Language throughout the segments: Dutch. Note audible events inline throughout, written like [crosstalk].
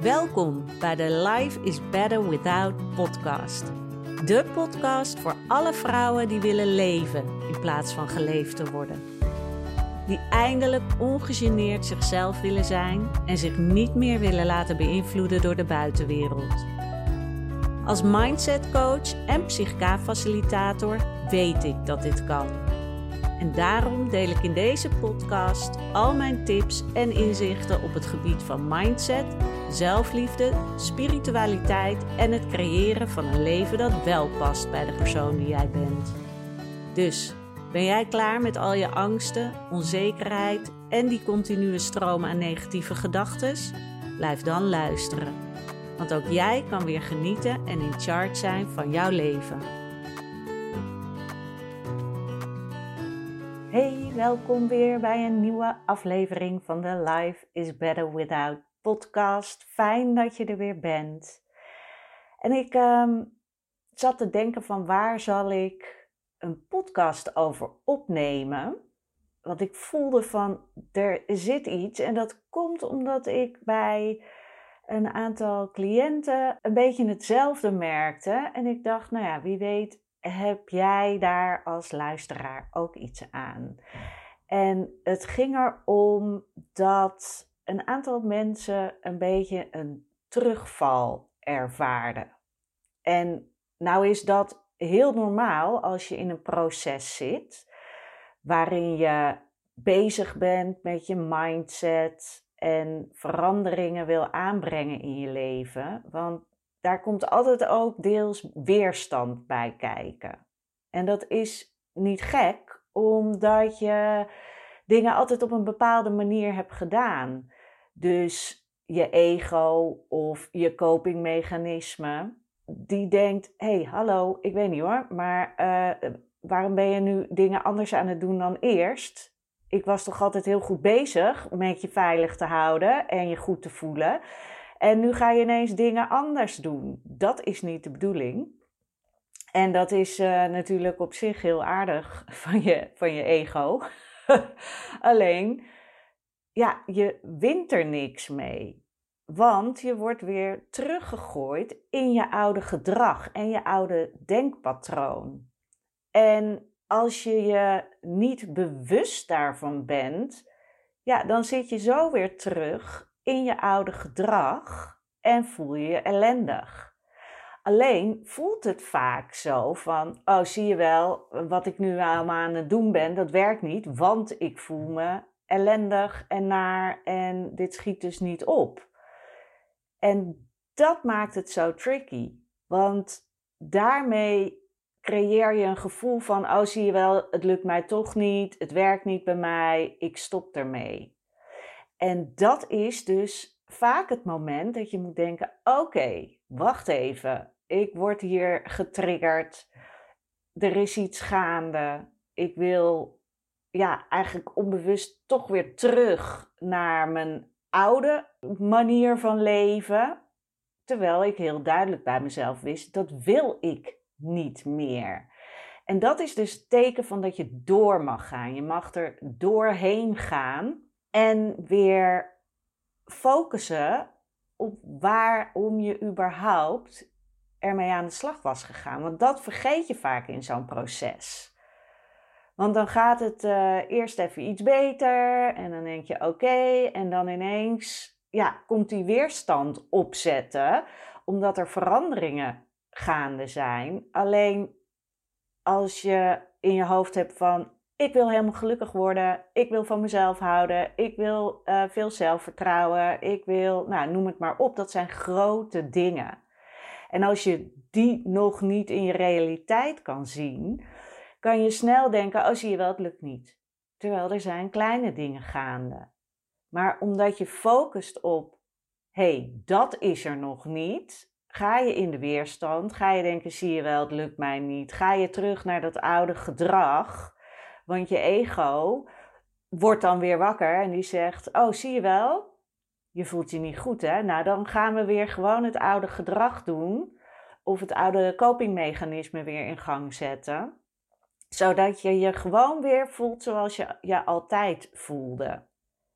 Welkom bij de Life is Better Without podcast. De podcast voor alle vrouwen die willen leven in plaats van geleefd te worden. Die eindelijk ongegeneerd zichzelf willen zijn en zich niet meer willen laten beïnvloeden door de buitenwereld. Als mindset coach en psychica-facilitator weet ik dat dit kan. En daarom deel ik in deze podcast al mijn tips en inzichten op het gebied van mindset, zelfliefde, spiritualiteit en het creëren van een leven dat wel past bij de persoon die jij bent. Dus ben jij klaar met al je angsten, onzekerheid en die continue stroom aan negatieve gedachten? Blijf dan luisteren. Want ook jij kan weer genieten en in charge zijn van jouw leven. Hey, welkom weer bij een nieuwe aflevering van de Life is Better Without podcast. Fijn dat je er weer bent. En ik um, zat te denken van waar zal ik een podcast over opnemen? Want ik voelde van er zit iets en dat komt omdat ik bij een aantal cliënten een beetje hetzelfde merkte. En ik dacht, nou ja, wie weet heb jij daar als luisteraar ook iets aan. En het ging erom dat een aantal mensen een beetje een terugval ervaarden. En nou is dat heel normaal als je in een proces zit waarin je bezig bent met je mindset en veranderingen wil aanbrengen in je leven. Want daar komt altijd ook deels weerstand bij kijken. En dat is niet gek, omdat je dingen altijd op een bepaalde manier hebt gedaan. Dus je ego of je copingmechanisme, die denkt: hé, hey, hallo, ik weet niet hoor, maar uh, waarom ben je nu dingen anders aan het doen dan eerst? Ik was toch altijd heel goed bezig met je veilig te houden en je goed te voelen. En nu ga je ineens dingen anders doen. Dat is niet de bedoeling. En dat is uh, natuurlijk op zich heel aardig [laughs] van je, van je ego. [laughs] Alleen, ja, je wint er niks mee. Want je wordt weer teruggegooid in je oude gedrag en je oude denkpatroon. En als je je niet bewust daarvan bent, ja, dan zit je zo weer terug in je oude gedrag en voel je je ellendig. Alleen voelt het vaak zo van, oh zie je wel, wat ik nu allemaal aan het doen ben, dat werkt niet, want ik voel me ellendig en naar en dit schiet dus niet op. En dat maakt het zo tricky, want daarmee creëer je een gevoel van, oh zie je wel, het lukt mij toch niet, het werkt niet bij mij, ik stop ermee. En dat is dus vaak het moment dat je moet denken, oké, wacht even, ik word hier getriggerd, er is iets gaande, ik wil ja, eigenlijk onbewust toch weer terug naar mijn oude manier van leven. Terwijl ik heel duidelijk bij mezelf wist, dat wil ik niet meer. En dat is dus het teken van dat je door mag gaan. Je mag er doorheen gaan en weer focussen op waarom je überhaupt ermee aan de slag was gegaan. Want dat vergeet je vaak in zo'n proces. Want dan gaat het uh, eerst even iets beter en dan denk je oké en dan ineens ja, komt die weerstand opzetten omdat er veranderingen gaande zijn. Alleen als je in je hoofd hebt van ik wil helemaal gelukkig worden, ik wil van mezelf houden, ik wil uh, veel zelfvertrouwen, ik wil, nou noem het maar op, dat zijn grote dingen. En als je die nog niet in je realiteit kan zien, kan je snel denken, oh zie je wel, het lukt niet. Terwijl er zijn kleine dingen gaande. Maar omdat je focust op, hey, dat is er nog niet, ga je in de weerstand, ga je denken, zie je wel, het lukt mij niet. Ga je terug naar dat oude gedrag, want je ego wordt dan weer wakker en die zegt, oh zie je wel, je voelt je niet goed hè. Nou, dan gaan we weer gewoon het oude gedrag doen of het oude copingmechanisme weer in gang zetten zodat je je gewoon weer voelt zoals je je altijd voelde.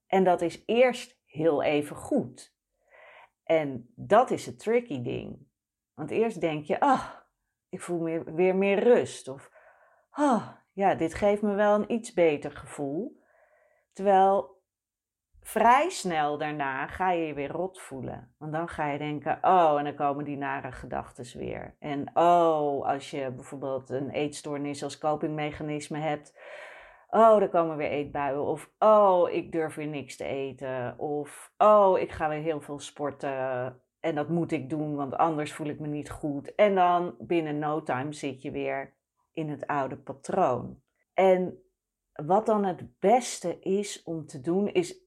En dat is eerst heel even goed. En dat is het tricky ding. Want eerst denk je, ah, ik voel weer meer rust. Of, ah, ja, dit geeft me wel een iets beter gevoel. Terwijl vrij snel daarna ga je je weer rot voelen. Want dan ga je denken, oh, en dan komen die nare gedachten weer. En oh, als je bijvoorbeeld een eetstoornis als copingmechanisme hebt, oh, dan komen weer eetbuien. Of oh, ik durf weer niks te eten. Of oh, ik ga weer heel veel sporten. En dat moet ik doen, want anders voel ik me niet goed. En dan binnen no time zit je weer in het oude patroon. En wat dan het beste is om te doen, is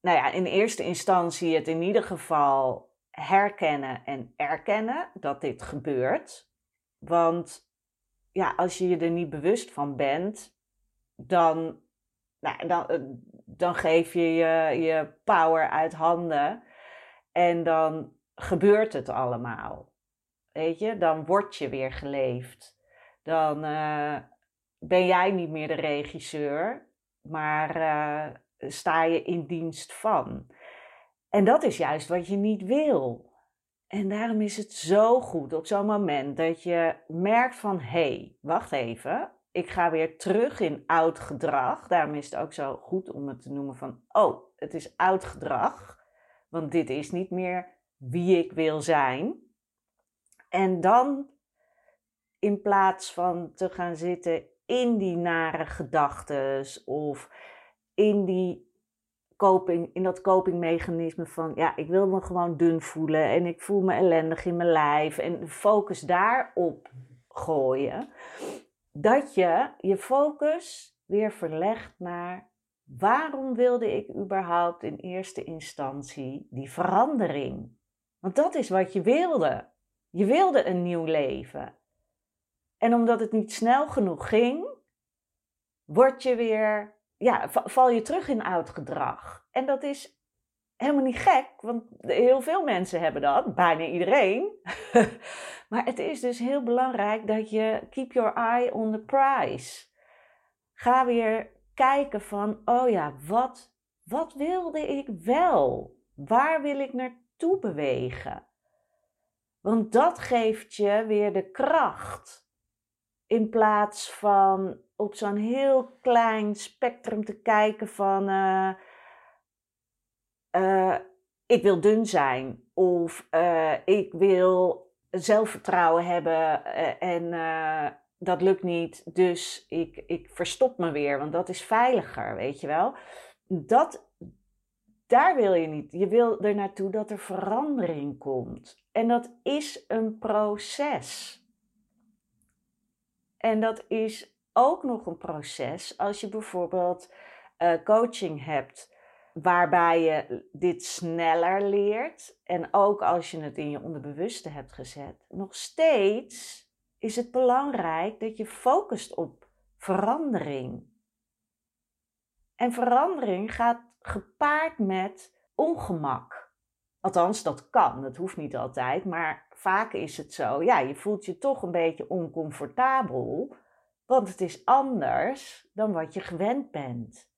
nou ja, in eerste instantie het in ieder geval herkennen en erkennen dat dit gebeurt. Want ja, als je je er niet bewust van bent, dan, nou, dan, eh, dan geef je, je je power uit handen en dan gebeurt het allemaal. Weet je, dan word je weer geleefd. Dan uh, ben jij niet meer de regisseur, maar uh, sta je in dienst van. En dat is juist wat je niet wil. En daarom is het zo goed op zo'n moment dat je merkt van hé, hey, wacht even, ik ga weer terug in oud gedrag. Daarom is het ook zo goed om het te noemen van oh, het is oud gedrag, want dit is niet meer wie ik wil zijn. En dan in plaats van te gaan zitten in die nare gedachten of in, die coping, in dat copingmechanisme van ja, ik wil me gewoon dun voelen en ik voel me ellendig in mijn lijf en focus daarop gooien, dat je je focus weer verlegt naar waarom wilde ik überhaupt in eerste instantie die verandering? Want dat is wat je wilde. Je wilde een nieuw leven. En omdat het niet snel genoeg ging, word je weer ja, val je terug in oud gedrag. En dat is helemaal niet gek, want heel veel mensen hebben dat, bijna iedereen. [laughs] maar het is dus heel belangrijk dat je keep your eye on the prize. Ga weer kijken van, oh ja, wat, wat wilde ik wel? Waar wil ik naartoe bewegen? Want dat geeft je weer de kracht. In plaats van op zo'n heel klein spectrum te kijken van uh, uh, ik wil dun zijn of uh, ik wil zelfvertrouwen hebben en dat lukt niet, dus ik, ik verstop me weer, want dat is veiliger, weet je wel. Dat, daar wil je niet. Je wil er naartoe dat er verandering komt. En dat is een proces. En dat is ook nog een proces als je bijvoorbeeld uh, coaching hebt waarbij je dit sneller leert en ook als je het in je onderbewuste hebt gezet. Nog steeds is het belangrijk dat je focust op verandering. En verandering gaat gepaard met ongemak. Althans, dat kan, dat hoeft niet altijd, maar vaak is het zo. Ja, je voelt je toch een beetje oncomfortabel want het is anders dan wat je gewend bent.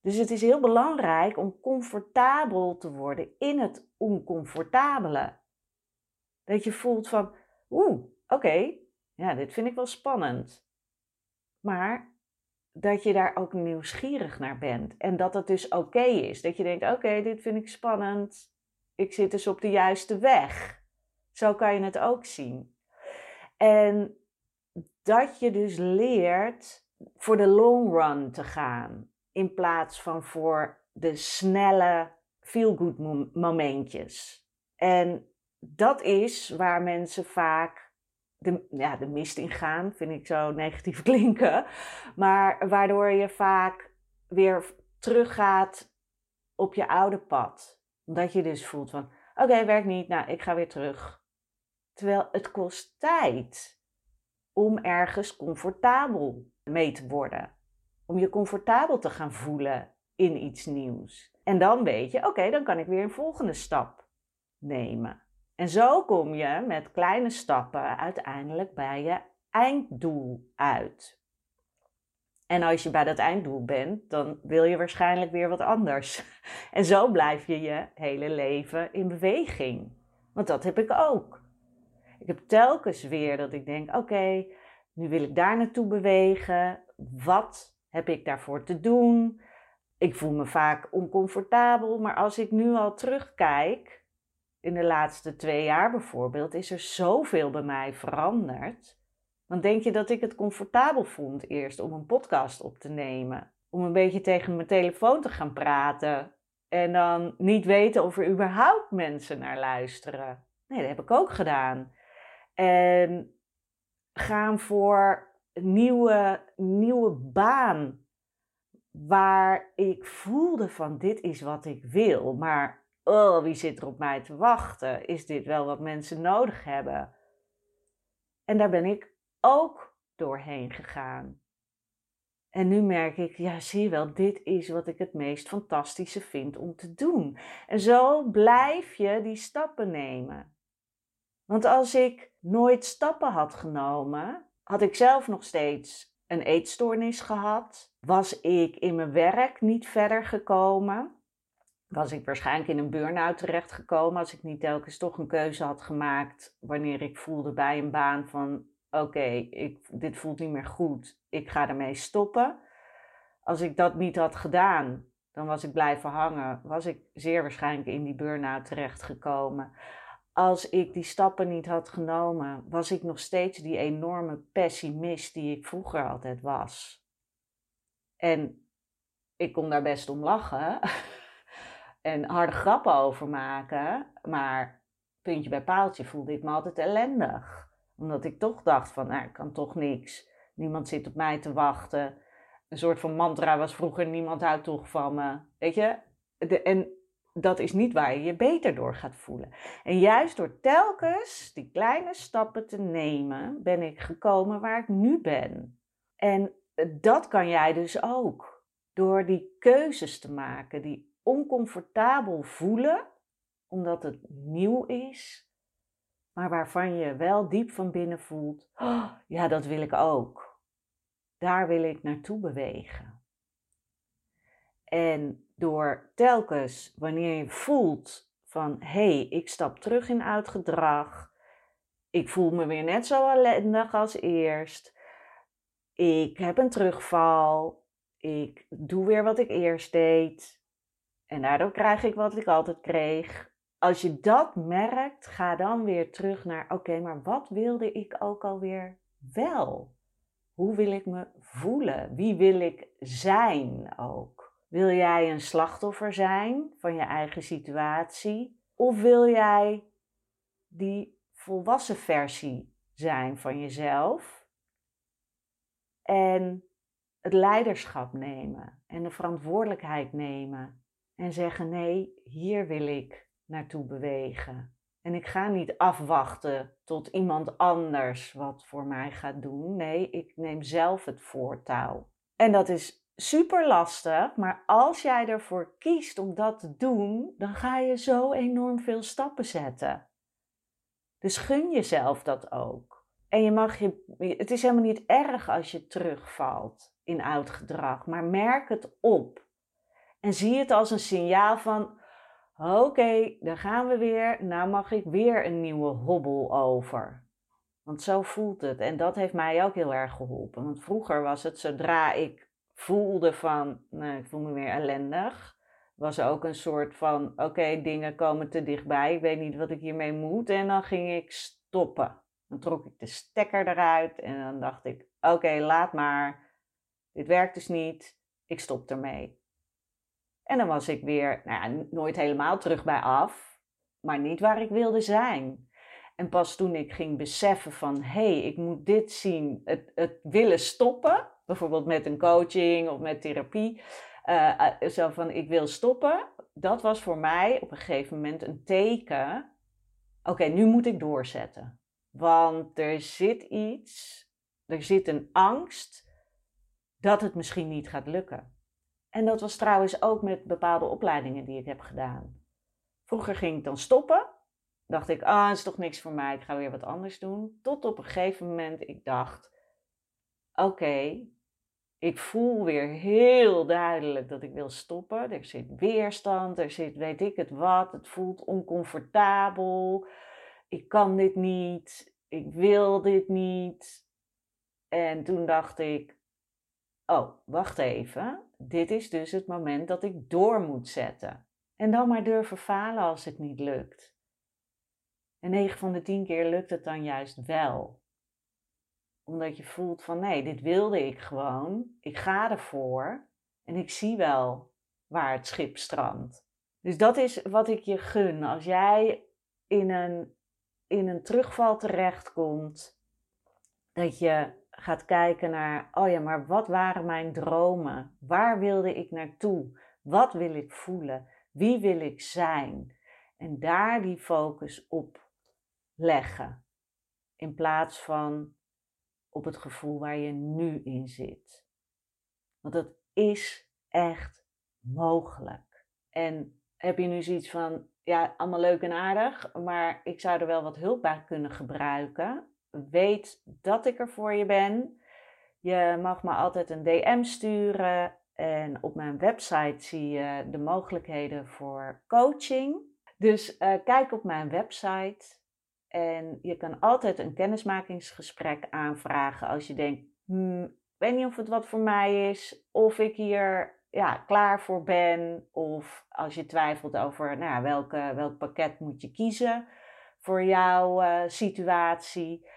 Dus het is heel belangrijk om comfortabel te worden in het oncomfortabele. Dat je voelt van, oeh, oké, ja, dit vind ik wel spannend. Maar dat je daar ook nieuwsgierig naar bent. En dat het dus oké is. Dat je denkt, oké, dit vind ik spannend. Ik zit dus op de juiste weg. Zo kan je het ook zien. En dat je dus leert voor de long run te gaan. In plaats van voor de snelle feel-good momentjes. En dat is waar mensen vaak de, ja, de mist in gaan, vind ik zo negatief [laughs] klinken. Maar waardoor je vaak weer teruggaat op je oude pad. Omdat je dus voelt van, oké, werkt niet, nou, ik ga weer terug. Terwijl het kost tijd om ergens comfortabel mee te worden. Om je comfortabel te gaan voelen in iets nieuws. En dan weet je, oké, dan kan ik weer een volgende stap nemen. En zo kom je met kleine stappen uiteindelijk bij je einddoel uit. En als je bij dat einddoel bent, dan wil je waarschijnlijk weer wat anders. [laughs] En zo blijf je je hele leven in beweging. Want dat heb ik ook. Ik heb telkens weer dat ik denk: oké, nu wil ik daar naartoe bewegen. Wat heb ik daarvoor te doen? Ik voel me vaak oncomfortabel, maar als ik nu al terugkijk, in de laatste twee jaar bijvoorbeeld, is er zoveel bij mij veranderd. Dan denk je dat ik het comfortabel vond eerst om een podcast op te nemen. Om een beetje tegen mijn telefoon te gaan praten. En dan niet weten of er überhaupt mensen naar luisteren. Nee, dat heb ik ook gedaan. En gaan voor een nieuwe, nieuwe baan. Waar ik voelde van dit is wat ik wil. Maar oh, wie zit er op mij te wachten? Is dit wel wat mensen nodig hebben? En daar ben ik ook doorheen gegaan. En nu merk ik, ja, zie je wel, dit is wat ik het meest fantastische vind om te doen. En zo blijf je die stappen nemen. Want als ik nooit stappen had genomen, had ik zelf nog steeds een eetstoornis gehad. Was ik in mijn werk niet verder gekomen. Was ik waarschijnlijk in een burn-out terechtgekomen als ik niet telkens toch een keuze had gemaakt wanneer ik voelde bij een baan van oké, dit voelt niet meer goed, ik ga ermee stoppen. Als ik dat niet had gedaan, dan was ik blijven hangen, was ik zeer waarschijnlijk in die burn-out terechtgekomen. Als ik die stappen niet had genomen, was ik nog steeds die enorme pessimist die ik vroeger altijd was. En ik kon daar best om lachen [laughs] en harde grappen over maken, maar puntje bij paaltje voelde ik me altijd ellendig omdat ik toch dacht van, nou, ik kan toch niks. Niemand zit op mij te wachten. Een soort van mantra was vroeger, niemand houdt toch van me. Weet je? En dat is niet waar je je beter door gaat voelen. En juist door telkens die kleine stappen te nemen, ben ik gekomen waar ik nu ben. En dat kan jij dus ook. Door die keuzes te maken, die oncomfortabel voelen, omdat het nieuw is, maar waarvan je wel diep van binnen voelt, oh, ja, dat wil ik ook. Daar wil ik naartoe bewegen. En door telkens, wanneer je voelt van, hé, hey, ik stap terug in oud gedrag, ik voel me weer net zo ellendig als eerst, ik heb een terugval, ik doe weer wat ik eerst deed, en daardoor krijg ik wat ik altijd kreeg als je dat merkt, ga dan weer terug naar: oké, maar wat wilde ik ook alweer wel? Hoe wil ik me voelen? Wie wil ik zijn ook? Wil jij een slachtoffer zijn van je eigen situatie? Of wil jij die volwassen versie zijn van jezelf? En het leiderschap nemen en de verantwoordelijkheid nemen en zeggen: nee, hier wil ik naartoe bewegen. En ik ga niet afwachten tot iemand anders wat voor mij gaat doen. Nee, ik neem zelf het voortouw. En dat is super lastig, maar als jij ervoor kiest om dat te doen, dan ga je zo enorm veel stappen zetten. Dus gun jezelf dat ook. En je mag je, het is helemaal niet erg als je terugvalt in oud gedrag, maar merk het op. En zie het als een signaal van, Oké, daar gaan we weer. Nou mag ik weer een nieuwe hobbel over. Want zo voelt het. En dat heeft mij ook heel erg geholpen. Want vroeger was het zodra ik voelde van, nou, ik voel me weer ellendig. Was er ook een soort van, oké, dingen komen te dichtbij. Ik weet niet wat ik hiermee moet. En dan ging ik stoppen. Dan trok ik de stekker eruit en dan dacht ik, oké, laat maar. Dit werkt dus niet. Ik stop ermee. En dan was ik weer, nou ja, nooit helemaal terug bij af, maar niet waar ik wilde zijn. En pas toen ik ging beseffen van, hé, hey, ik moet dit zien, het, het willen stoppen, bijvoorbeeld met een coaching of met therapie, uh, zo van, ik wil stoppen, dat was voor mij op een gegeven moment een teken, oké, nu moet ik doorzetten. Want er zit iets, er zit een angst dat het misschien niet gaat lukken. En dat was trouwens ook met bepaalde opleidingen die ik heb gedaan. Vroeger ging ik dan stoppen. Dacht ik, ah, is toch niks voor mij, ik ga weer wat anders doen. Tot op een gegeven moment ik dacht, oké, Ik voel weer heel duidelijk dat ik wil stoppen. Er zit weerstand, er zit weet ik het wat. Het voelt oncomfortabel. Ik kan dit niet. Ik wil dit niet. En toen dacht ik: Oh, wacht even. Dit is dus het moment dat ik door moet zetten. En dan maar durven falen als het niet lukt. En 9 van de 10 keer lukt het dan juist wel omdat je voelt van nee, dit wilde ik gewoon. Ik ga ervoor. En ik zie wel waar het schip strandt. Dus dat is wat ik je gun. Als jij in een, in een terugval terechtkomt, dat je gaat kijken naar, oh ja, maar wat waren mijn dromen? Waar wilde ik naartoe? Wat wil ik voelen? Wie wil ik zijn? En daar die focus op leggen. In plaats van op het gevoel waar je nu in zit. Want dat is echt mogelijk. En heb je nu zoiets van, ja, allemaal leuk en aardig, maar ik zou er wel wat hulp bij kunnen gebruiken. Weet dat ik er voor je ben. Je mag me altijd een DM sturen en op mijn website zie je de mogelijkheden voor coaching. Dus uh, kijk op mijn website en je kan altijd een kennismakingsgesprek aanvragen als je denkt, hmm, weet niet of het wat voor mij is, of ik hier ja, klaar voor ben, of als je twijfelt over nou, welke, welk pakket moet je kiezen voor jouw uh, situatie.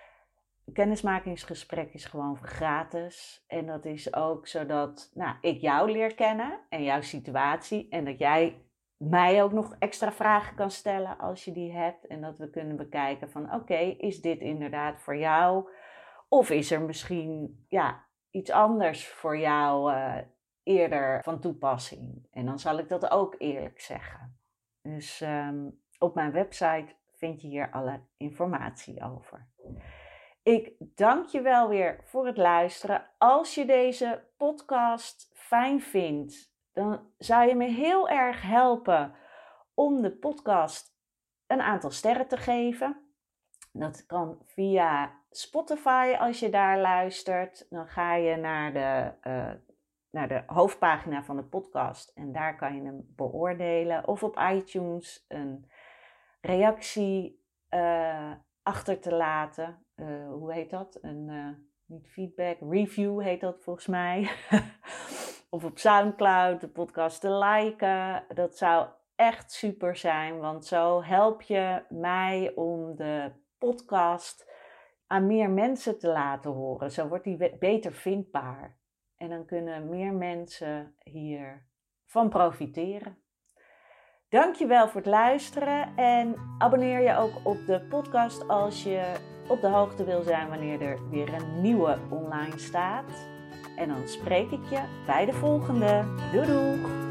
Kennismakingsgesprek is gewoon gratis. En dat is ook zodat nou, ik jou leer kennen en jouw situatie. En dat jij mij ook nog extra vragen kan stellen als je die hebt. En dat we kunnen bekijken van oké, is dit inderdaad voor jou? Of is er misschien ja, iets anders voor jou uh, eerder van toepassing? En dan zal ik dat ook eerlijk zeggen. Dus um, op mijn website vind je hier alle informatie over. Ik dank je wel weer voor het luisteren. Als je deze podcast fijn vindt, dan zou je me heel erg helpen om de podcast een aantal sterren te geven. Dat kan via Spotify als je daar luistert. Dan ga je naar de, uh, naar de hoofdpagina van de podcast en daar kan je hem beoordelen. Of op iTunes een reactie uh, achter te laten. Uh, hoe heet dat? Een niet feedback, review heet dat volgens mij. [laughs] of op SoundCloud de podcast te liken. Dat zou echt super zijn, want zo help je mij om de podcast aan meer mensen te laten horen. Zo wordt die beter vindbaar. En dan kunnen meer mensen hier van profiteren. Dankjewel voor het luisteren en abonneer je ook op de podcast als je op de hoogte wil zijn wanneer er weer een nieuwe online staat. En dan spreek ik je bij de volgende. Doei!